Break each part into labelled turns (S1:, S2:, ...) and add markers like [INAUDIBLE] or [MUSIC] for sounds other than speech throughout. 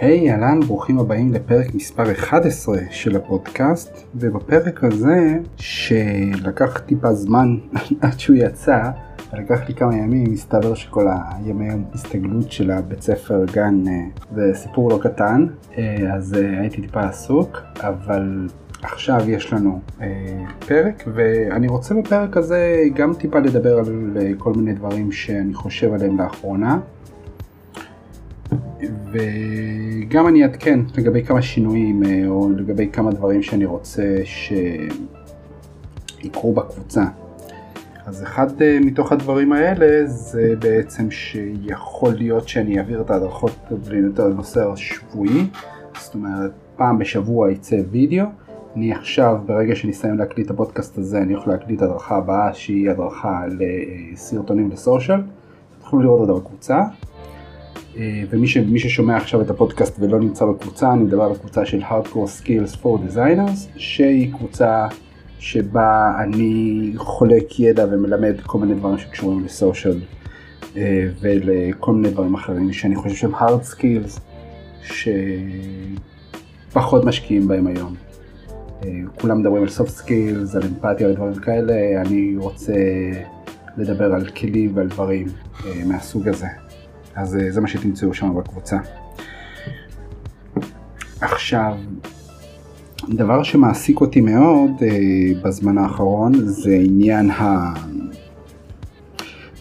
S1: היי, hey, אהלן, ברוכים הבאים לפרק מספר 11 של הפודקאסט, ובפרק הזה, שלקח טיפה זמן [LAUGHS] עד שהוא יצא, לקח לי כמה ימים, מסתבר שכל הימי הסתגלות של הבית ספר גן אה, זה סיפור לא קטן, אה, אז אה, הייתי טיפה עסוק, אבל עכשיו יש לנו פרק, ואני רוצה בפרק הזה גם טיפה לדבר על כל מיני דברים שאני חושב עליהם לאחרונה. וגם אני אעדכן לגבי כמה שינויים או לגבי כמה דברים שאני רוצה שיקרו בקבוצה. אז אחד אה, מתוך הדברים האלה זה בעצם שיכול להיות שאני אעביר את ההדרכות לנושא השבועי, זאת אומרת פעם בשבוע יצא וידאו, אני עכשיו ברגע שנסיים להקליט את הפודקאסט הזה אני יכול להקליט הדרכה הבאה שהיא הדרכה לסרטונים לסושיאל, תוכלו לראות אותה בקבוצה. אה, ומי ש, ששומע עכשיו את הפודקאסט ולא נמצא בקבוצה, אני מדבר על הקבוצה של Hardcore Skills for Designers, שהיא קבוצה שבה אני חולק ידע ומלמד כל מיני דברים שקשורים לסושיאל אה, ולכל מיני דברים אחרים שאני חושב שהם hard skills שפחות משקיעים בהם היום. אה, כולם מדברים על soft skills, על אמפתיה ודברים כאלה, אני רוצה לדבר על כלים ועל דברים מהסוג הזה. אז זה מה שתמצאו שם בקבוצה. עכשיו, דבר שמעסיק אותי מאוד אה, בזמן האחרון זה עניין ה...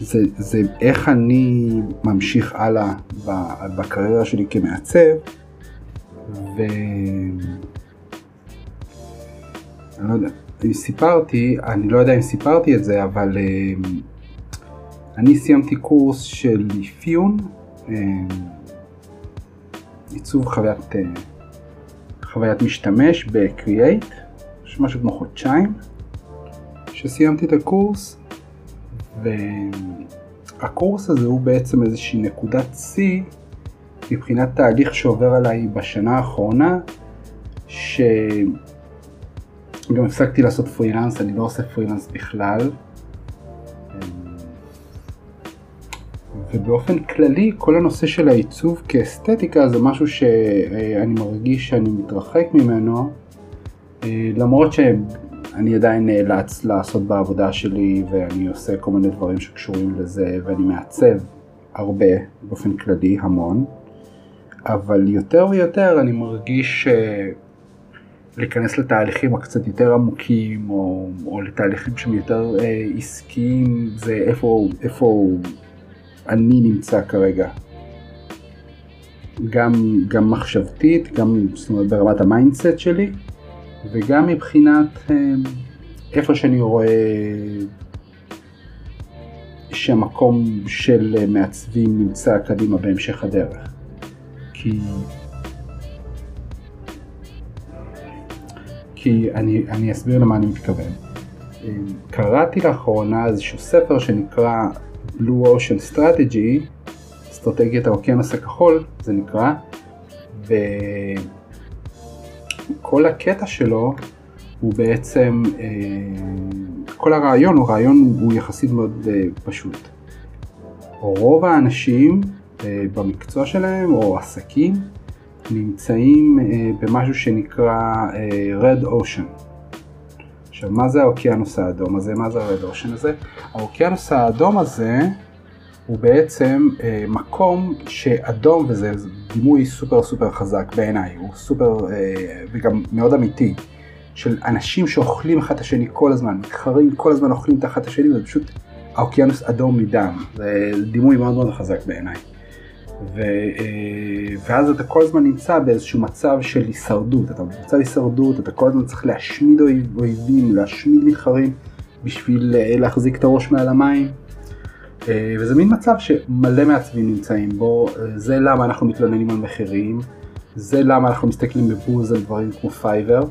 S1: זה, זה איך אני ממשיך הלאה בקריירה שלי כמעצב ו... אני לא יודע, אם סיפרתי, אני לא יודע אם סיפרתי את זה, אבל אה, אני סיימתי קורס של אפיון, אה, עיצוב חוויית אה, חוויית משתמש ב-Create, יש משהו כמו חודשיים שסיימתי את הקורס והקורס הזה הוא בעצם איזושהי נקודת שיא מבחינת תהליך שעובר עליי בשנה האחרונה שגם הפסקתי לעשות פרילנס, אני לא עושה פרילנס בכלל ובאופן כללי כל הנושא של העיצוב כאסתטיקה זה משהו שאני מרגיש שאני מתרחק ממנו אה, למרות שאני עדיין נאלץ לעשות בעבודה שלי ואני עושה כל מיני דברים שקשורים לזה ואני מעצב הרבה באופן כללי המון. אבל יותר ויותר אני מרגיש אה, להיכנס לתהליכים הקצת יותר עמוקים או, או לתהליכים שהם יותר אה, עסקיים זה איפה, איפה אני נמצא כרגע. גם, גם מחשבתית, גם זאת אומרת, ברמת ה mindset שלי, וגם מבחינת אה, איפה שאני רואה שהמקום של מעצבים נמצא קדימה בהמשך הדרך. כי, כי אני, אני אסביר למה אני מתכוון. אה, קראתי לאחרונה איזשהו ספר שנקרא Blue Ocean Strategy, אסטרטגיית האוקיינוס הכחול זה נקרא, וכל הקטע שלו הוא בעצם, אה, כל הרעיון הוא רעיון הוא יחסית מאוד אה, פשוט. רוב האנשים אה, במקצוע שלהם או עסקים נמצאים במשהו שנקרא Red Ocean. עכשיו, מה זה האוקיינוס האדום הזה? מה זה ה Red Ocean הזה? האוקיינוס האדום הזה הוא בעצם אה, מקום שאדום, וזה דימוי סופר סופר חזק בעיניי, הוא סופר אה, וגם מאוד אמיתי, של אנשים שאוכלים אחד את השני כל הזמן, מתחרים כל הזמן אוכלים תחת את השני, וזה פשוט האוקיינוס אדום מדם, זה דימוי מאוד מאוד חזק בעיניי. ו, אה, ואז אתה כל הזמן נמצא באיזשהו מצב של הישרדות, אתה במצב הישרדות, אתה כל הזמן צריך להשמיד אויבים, להשמיד מתחרים בשביל אה, להחזיק את הראש מעל המים. אה, וזה מין מצב שמלא מעצבים נמצאים בו, זה למה אנחנו מתלוננים על מחירים, זה למה אנחנו מסתכלים בבוז על דברים כמו Fiverr.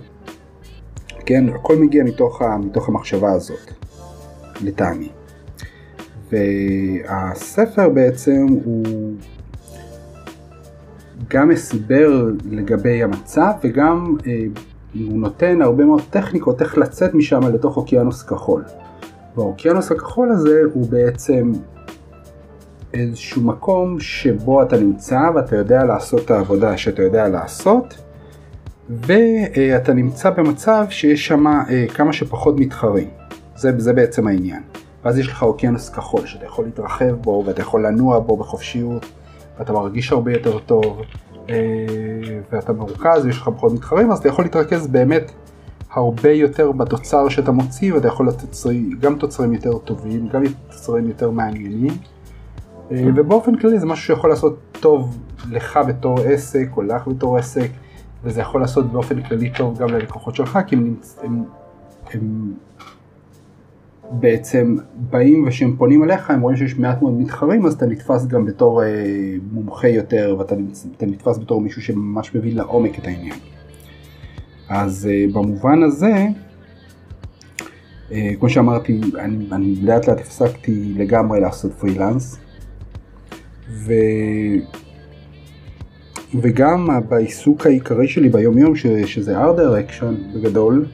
S1: כן, הכל מגיע מתוך, ה, מתוך המחשבה הזאת, לטעמי. והספר בעצם הוא גם הסבר לגבי המצב וגם אה, הוא נותן הרבה מאוד טכניקות איך לצאת משם לתוך אוקיינוס כחול. והאוקיינוס הכחול הזה הוא בעצם איזשהו מקום שבו אתה נמצא ואתה יודע לעשות את העבודה שאתה יודע לעשות ואתה נמצא במצב שיש שם אה, כמה שפחות מתחרים. זה, זה בעצם העניין. ואז יש לך אוקיינוס כחול שאתה יכול להתרחב בו ואתה יכול לנוע בו בחופשיות ואתה מרגיש הרבה יותר טוב אה, ואתה מרוכז ויש לך פחות מתחרים אז אתה יכול להתרכז באמת הרבה יותר בתוצר שאתה מוציא ואתה יכול לתת גם תוצרים יותר טובים, גם תוצרים יותר מעניינים. אה, ובאופן כללי זה משהו שיכול לעשות טוב לך בתור עסק או לך בתור עסק וזה יכול לעשות באופן כללי טוב גם ללקוחות שלך כי הם, הם, הם בעצם באים וכשהם פונים אליך הם רואים שיש מעט מאוד מתחרים אז אתה נתפס גם בתור אה, מומחה יותר ואתה נתפס בתור מישהו שממש מבין לעומק את העניין. אז uh, במובן הזה, uh, כמו שאמרתי, אני, אני לאט לאט הפסקתי לגמרי לעשות פרילנס, ו... וגם בעיסוק העיקרי שלי ביום יום, ש... שזה art direction בגדול,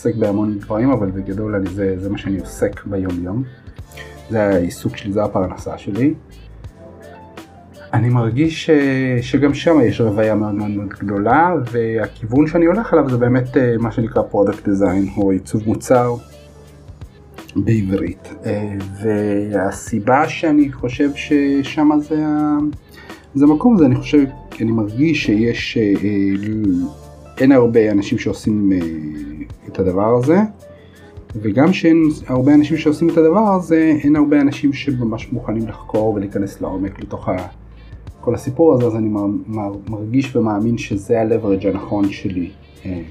S1: עוסק בהמון דברים, אבל בגדול אני, זה, זה מה שאני עוסק ביום יום. זה העיסוק שלי, זה הפרנסה שלי. אני מרגיש ש... שגם שם יש רוויה מאוד מאוד מאוד גדולה והכיוון שאני הולך עליו זה באמת אה, מה שנקרא product design או עיצוב מוצר בעברית אה, והסיבה שאני חושב ששם זה, זה המקום הזה אני חושב כי אני מרגיש שיש אה, אין הרבה אנשים שעושים את הדבר הזה וגם שאין הרבה אנשים שעושים את הדבר הזה אין הרבה אנשים שממש מוכנים לחקור ולהיכנס לעומק לתוך ה... כל הסיפור הזה, אז אני מרגיש ומאמין שזה ה-leverage הנכון שלי אה,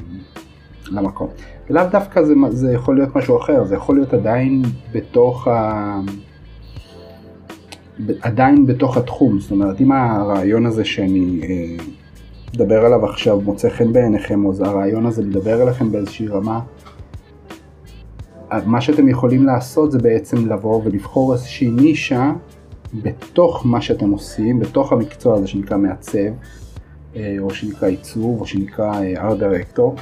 S1: למקום. ולאו דווקא זה, זה יכול להיות משהו אחר, זה יכול להיות עדיין בתוך ה... עדיין בתוך התחום, זאת אומרת אם הרעיון הזה שאני אה, מדבר עליו עכשיו מוצא חן בעיניכם, או הרעיון הזה מדבר אליכם באיזושהי רמה, מה שאתם יכולים לעשות זה בעצם לבוא ולבחור איזושהי נישה בתוך מה שאתם עושים, בתוך המקצוע הזה שנקרא מעצב, אה, או שנקרא עיצוב, או שנקרא אה, art director,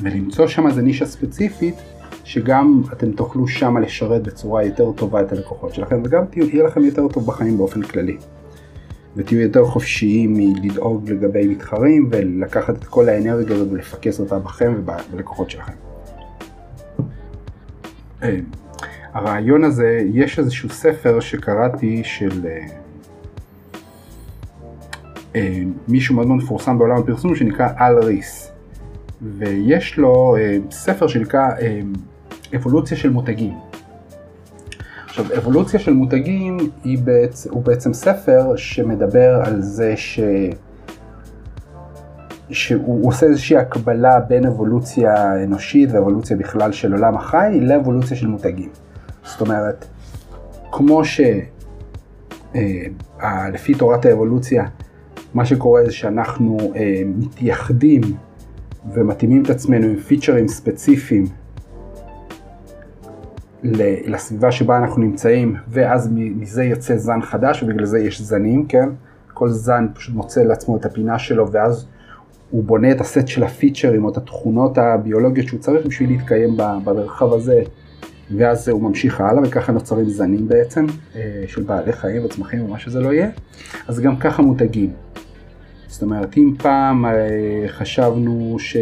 S1: ולמצוא שם איזה נישה ספציפית, שגם אתם תוכלו שם לשרת בצורה יותר טובה את הלקוחות שלכם, וגם יהיה לכם יותר טוב בחיים באופן כללי. ותהיו יותר חופשיים מלדאוג לגבי מתחרים, ולקחת את כל האנרגיה הזאת ולפקס אותה בכם ובלקוחות שלכם. אה, הרעיון הזה, יש איזשהו ספר שקראתי של אה, אה, מישהו מאוד מאוד מפורסם בעולם הפרסום שנקרא אל ריס ויש לו אה, ספר שנקרא אבולוציה של מותגים. עכשיו אבולוציה של מותגים היא בעצ... הוא בעצם ספר שמדבר על זה ש... שהוא עושה איזושהי הקבלה בין אבולוציה אנושית ואבולוציה בכלל של עולם החי לאבולוציה של מותגים. זאת אומרת, כמו שלפי אה, תורת האבולוציה, מה שקורה זה שאנחנו אה, מתייחדים ומתאימים את עצמנו עם פיצ'רים ספציפיים לסביבה שבה אנחנו נמצאים, ואז מזה יוצא זן חדש, ובגלל זה יש זנים, כן? כל זן פשוט מוצא לעצמו את הפינה שלו, ואז הוא בונה את הסט של הפיצ'רים או את התכונות הביולוגיות שהוא צריך בשביל להתקיים במרחב הזה ואז הוא ממשיך הלאה וככה נוצרים זנים בעצם אה, של בעלי חיים וצמחים ומה שזה לא יהיה, אז גם ככה מותגים. זאת אומרת, אם פעם אה, חשבנו ש...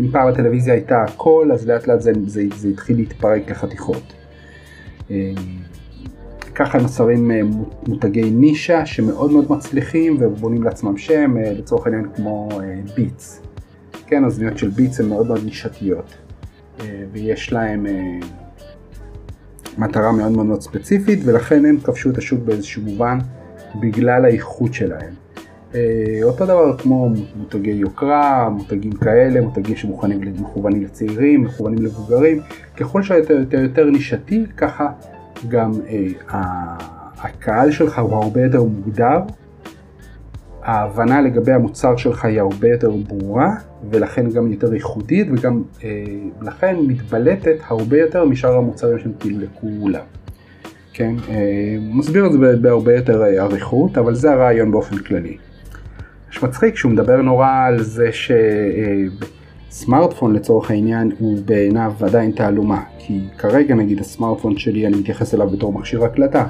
S1: אם פעם הטלוויזיה הייתה הכל, אז לאט לאט זה, זה, זה התחיל להתפרק לחתיכות. אה, ככה נוצרים מותגי נישה שמאוד מאוד מצליחים ובונים לעצמם שם, לצורך העניין כמו ביטס. כן, הזניות של ביטס הן מאוד מאוד נישתיות. ויש להם מטרה מאוד מאוד ספציפית ולכן הם כבשו את השוק באיזשהו מובן בגלל האיכות שלהם. אה, אותו דבר כמו מותגי יוקרה, מותגים כאלה, מותגים שמכוונים לצעירים, מכוונים למבוגרים, ככל שאתה יותר, יותר נישתי ככה גם אה, הקהל שלך הוא הרבה יותר מוגדר ההבנה לגבי המוצר שלך היא הרבה יותר ברורה ולכן גם יותר ייחודית וגם אה, לכן מתבלטת הרבה יותר משאר המוצרים שהם כאילו לכולם. כן, אה, מסביר את זה בהרבה יותר אה, אריכות אבל זה הרעיון באופן כללי. יש מצחיק שהוא מדבר נורא על זה שסמארטפון לצורך העניין הוא בעיניו עדיין תעלומה כי כרגע נגיד הסמארטפון שלי אני מתייחס אליו בתור מכשיר הקלטה.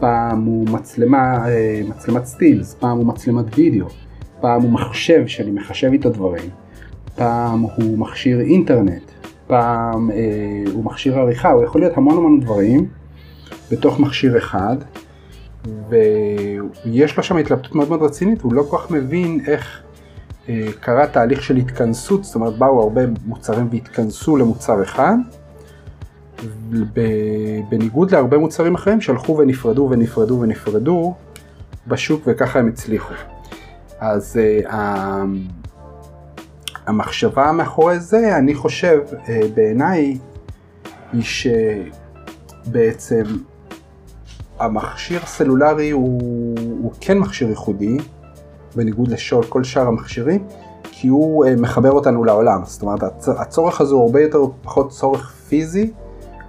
S1: פעם הוא מצלמה, מצלמת סטילס, פעם הוא מצלמת וידאו, פעם הוא מחשב שאני מחשב איתו דברים, פעם הוא מכשיר אינטרנט, פעם אה, הוא מכשיר עריכה, הוא יכול להיות המון המון דברים בתוך מכשיר אחד, ויש לו שם התלבטות מאוד מאוד רצינית, הוא לא כל כך מבין איך אה, קרה תהליך של התכנסות, זאת אומרת באו הרבה מוצרים והתכנסו למוצר אחד, בניגוד להרבה מוצרים אחרים שהלכו ונפרדו ונפרדו ונפרדו בשוק וככה הם הצליחו. אז uh, המחשבה מאחורי זה, אני חושב, uh, בעיניי, היא שבעצם המכשיר סלולרי הוא, הוא כן מכשיר ייחודי, בניגוד לשאול כל שאר המכשירים, כי הוא uh, מחבר אותנו לעולם. זאת אומרת, הצורך הזה הוא הרבה יותר פחות צורך פיזי,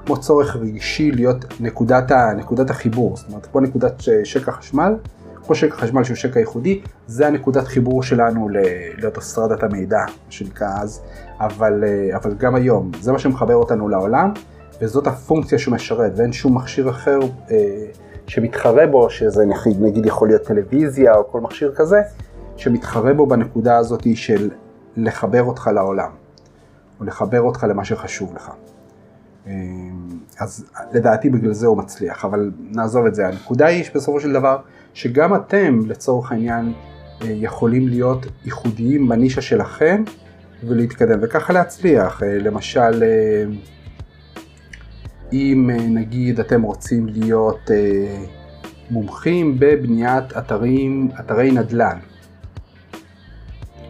S1: כמו צורך רגשי להיות נקודת, ה, נקודת החיבור, זאת אומרת כמו נקודת שקע חשמל, כמו שקע חשמל שהוא שקע ייחודי, זה הנקודת חיבור שלנו לאוטוסטרדת המידע, מה שנקרא אז, אבל, אה, אבל גם היום, זה מה שמחבר אותנו לעולם, וזאת הפונקציה שהוא משרת, ואין שום מכשיר אחר אה, שמתחרה בו, שזה נגיד, נגיד יכול להיות טלוויזיה או כל מכשיר כזה, שמתחרה בו בנקודה הזאת של לחבר אותך לעולם, או לחבר אותך למה שחשוב לך. אמ, אז לדעתי בגלל זה הוא מצליח, אבל נעזוב את זה. הנקודה היא שבסופו של דבר, שגם אתם לצורך העניין אה, יכולים להיות ייחודיים בנישה שלכם ולהתקדם, וככה להצליח. אה, למשל, אה, אם נגיד אתם רוצים להיות מומחים בבניית אתרים, אתרי נדל"ן,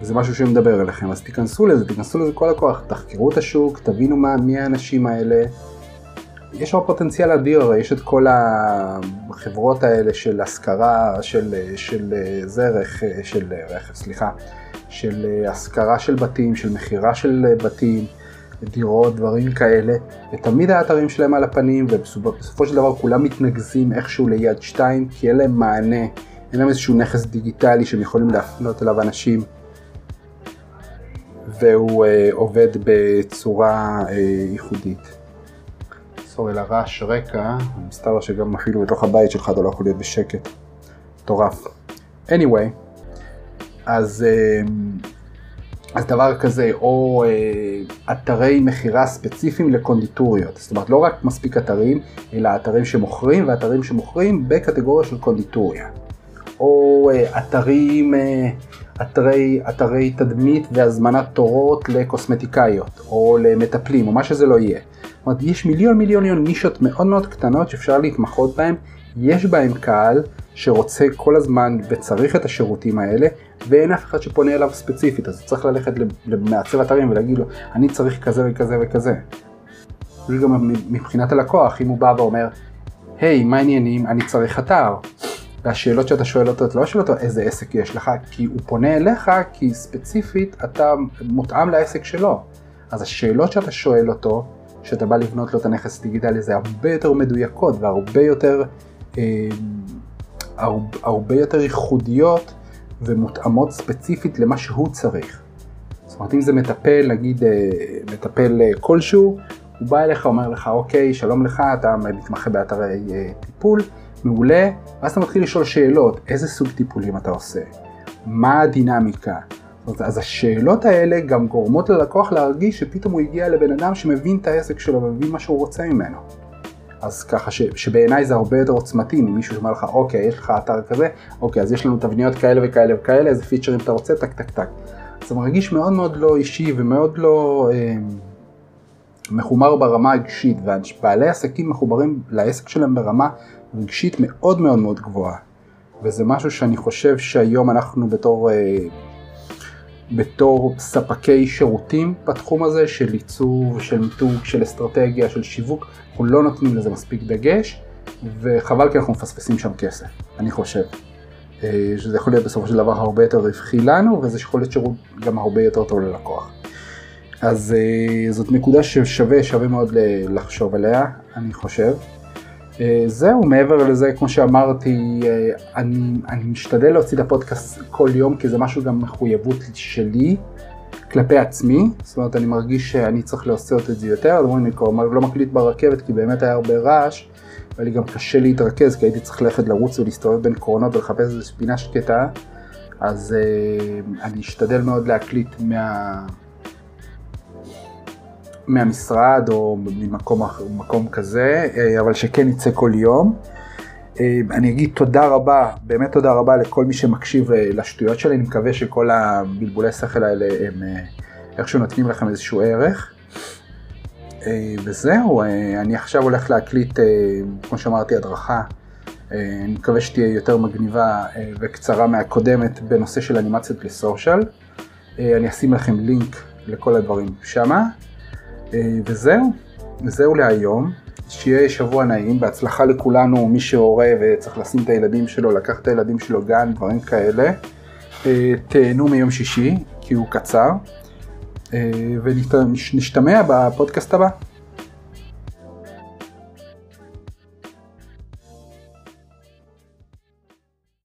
S1: זה משהו שמדבר אליכם, אז תיכנסו לזה, תיכנסו לזה כל הכוח, תחקרו את השוק, תבינו מה, מי האנשים האלה. יש שם פוטנציאל אדיר, יש את כל החברות האלה של השכרה, של, של זרח, של רכב, סליחה, של השכרה של בתים, של מכירה של בתים, דירות, דברים כאלה, ותמיד האתרים שלהם על הפנים, ובסופו של דבר כולם מתנגזים איכשהו ליד שתיים, כי אין להם מענה, אין להם איזשהו נכס דיגיטלי שהם יכולים להפנות אליו אנשים. והוא uh, עובד בצורה uh, ייחודית. סורי לרעש רקע, מסתבר שגם אפילו בתוך הבית שלך אתה לא יכול להיות בשקט. מטורף. anyway, אז, uh, אז דבר כזה, או uh, אתרי מכירה ספציפיים לקונדיטוריות. זאת אומרת, לא רק מספיק אתרים, אלא אתרים שמוכרים ואתרים שמוכרים בקטגוריה של קונדיטוריה. או uh, אתרים... Uh, אתרי, אתרי תדמית והזמנת תורות לקוסמטיקאיות או למטפלים או מה שזה לא יהיה. זאת אומרת, יש מיליון מיליון נישות מאוד מאוד קטנות שאפשר להתמחות בהן, יש בהן קהל שרוצה כל הזמן וצריך את השירותים האלה ואין אף אחד שפונה אליו ספציפית אז צריך ללכת למעצב אתרים ולהגיד לו אני צריך כזה וכזה וכזה. גם מבחינת הלקוח אם הוא בא ואומר היי hey, מה העניינים אני צריך אתר והשאלות שאתה שואל אותו, אתה לא שואל אותו איזה עסק יש לך, כי הוא פונה אליך כי ספציפית אתה מותאם לעסק שלו. אז השאלות שאתה שואל אותו, שאתה בא לבנות לו את הנכס הדיגיטלי, זה הרבה יותר מדויקות והרבה יותר, הרבה, הרבה יותר ייחודיות ומותאמות ספציפית למה שהוא צריך. זאת אומרת, אם זה מטפל, נגיד אה, מטפל אה, כלשהו, הוא בא אליך, אומר לך, אוקיי, שלום לך, אתה מתמחה באתרי אה, טיפול, מעולה, ואז אתה מתחיל לשאול שאלות, איזה סוג טיפולים אתה עושה, מה הדינמיקה. זאת, אז השאלות האלה גם גורמות ללקוח להרגיש שפתאום הוא הגיע לבן אדם שמבין את העסק שלו ומבין מה שהוא רוצה ממנו. אז ככה ש, שבעיניי זה הרבה יותר עוצמתי ממישהו שאומר לך, אוקיי, יש לך אתר כזה, אוקיי, אז יש לנו תבניות כאלה וכאלה וכאלה, איזה פיצ'רים אתה רוצה, טק טק טק. זה מרגיש מאוד מאוד לא אישי ומאוד לא אה, מחומר ברמה הרגשית, ובעלי עסקים מחוברים לעסק שלהם ברמה רגשית מאוד מאוד מאוד גבוהה. וזה משהו שאני חושב שהיום אנחנו בתור, אה, בתור ספקי שירותים בתחום הזה של עיצוב, של מיתוג, של אסטרטגיה, של שיווק, אנחנו לא נותנים לזה מספיק דגש, וחבל כי אנחנו מפספסים שם כסף, אני חושב. אה, שזה יכול להיות בסופו של דבר הרבה יותר רווחי לנו, וזה יכול להיות שירות גם הרבה יותר טוב ללקוח. אז אה, זאת נקודה ששווה, שווה מאוד לחשוב עליה, אני חושב. אה, זהו, מעבר לזה, כמו שאמרתי, אה, אני, אני משתדל להוציא את הפודקאסט כל יום, כי זה משהו גם מחויבות שלי כלפי עצמי, זאת אומרת, אני מרגיש שאני צריך לעשות את זה יותר, אז אומרים לי, כבר לא מקליט ברכבת, כי באמת היה הרבה רעש, היה לי גם קשה להתרכז כי הייתי צריך ללכת לרוץ ולהסתובב בין קרונות ולחפש איזו פינה שקטה, אז uh, אני אשתדל מאוד להקליט מה... מהמשרד או ממקום מקום כזה, uh, אבל שכן יצא כל יום. Uh, אני אגיד תודה רבה, באמת תודה רבה לכל מי שמקשיב uh, לשטויות שלי, אני מקווה שכל הבלבולי שכל האלה הם איכשהו נותנים לכם איזשהו ערך. אה, וזהו, אה, אני עכשיו הולך להקליט, אה, כמו שאמרתי, הדרכה. אני מקווה שתהיה יותר מגניבה וקצרה מהקודמת בנושא של אנימציות לסושיאל. אני אשים לכם לינק לכל הדברים שמה. וזהו, וזהו להיום. שיהיה שבוע נעים, בהצלחה לכולנו, מי שהורה וצריך לשים את הילדים שלו, לקח את הילדים שלו גן, דברים כאלה. תהנו מיום שישי, כי הוא קצר. ונשתמע בפודקאסט הבא.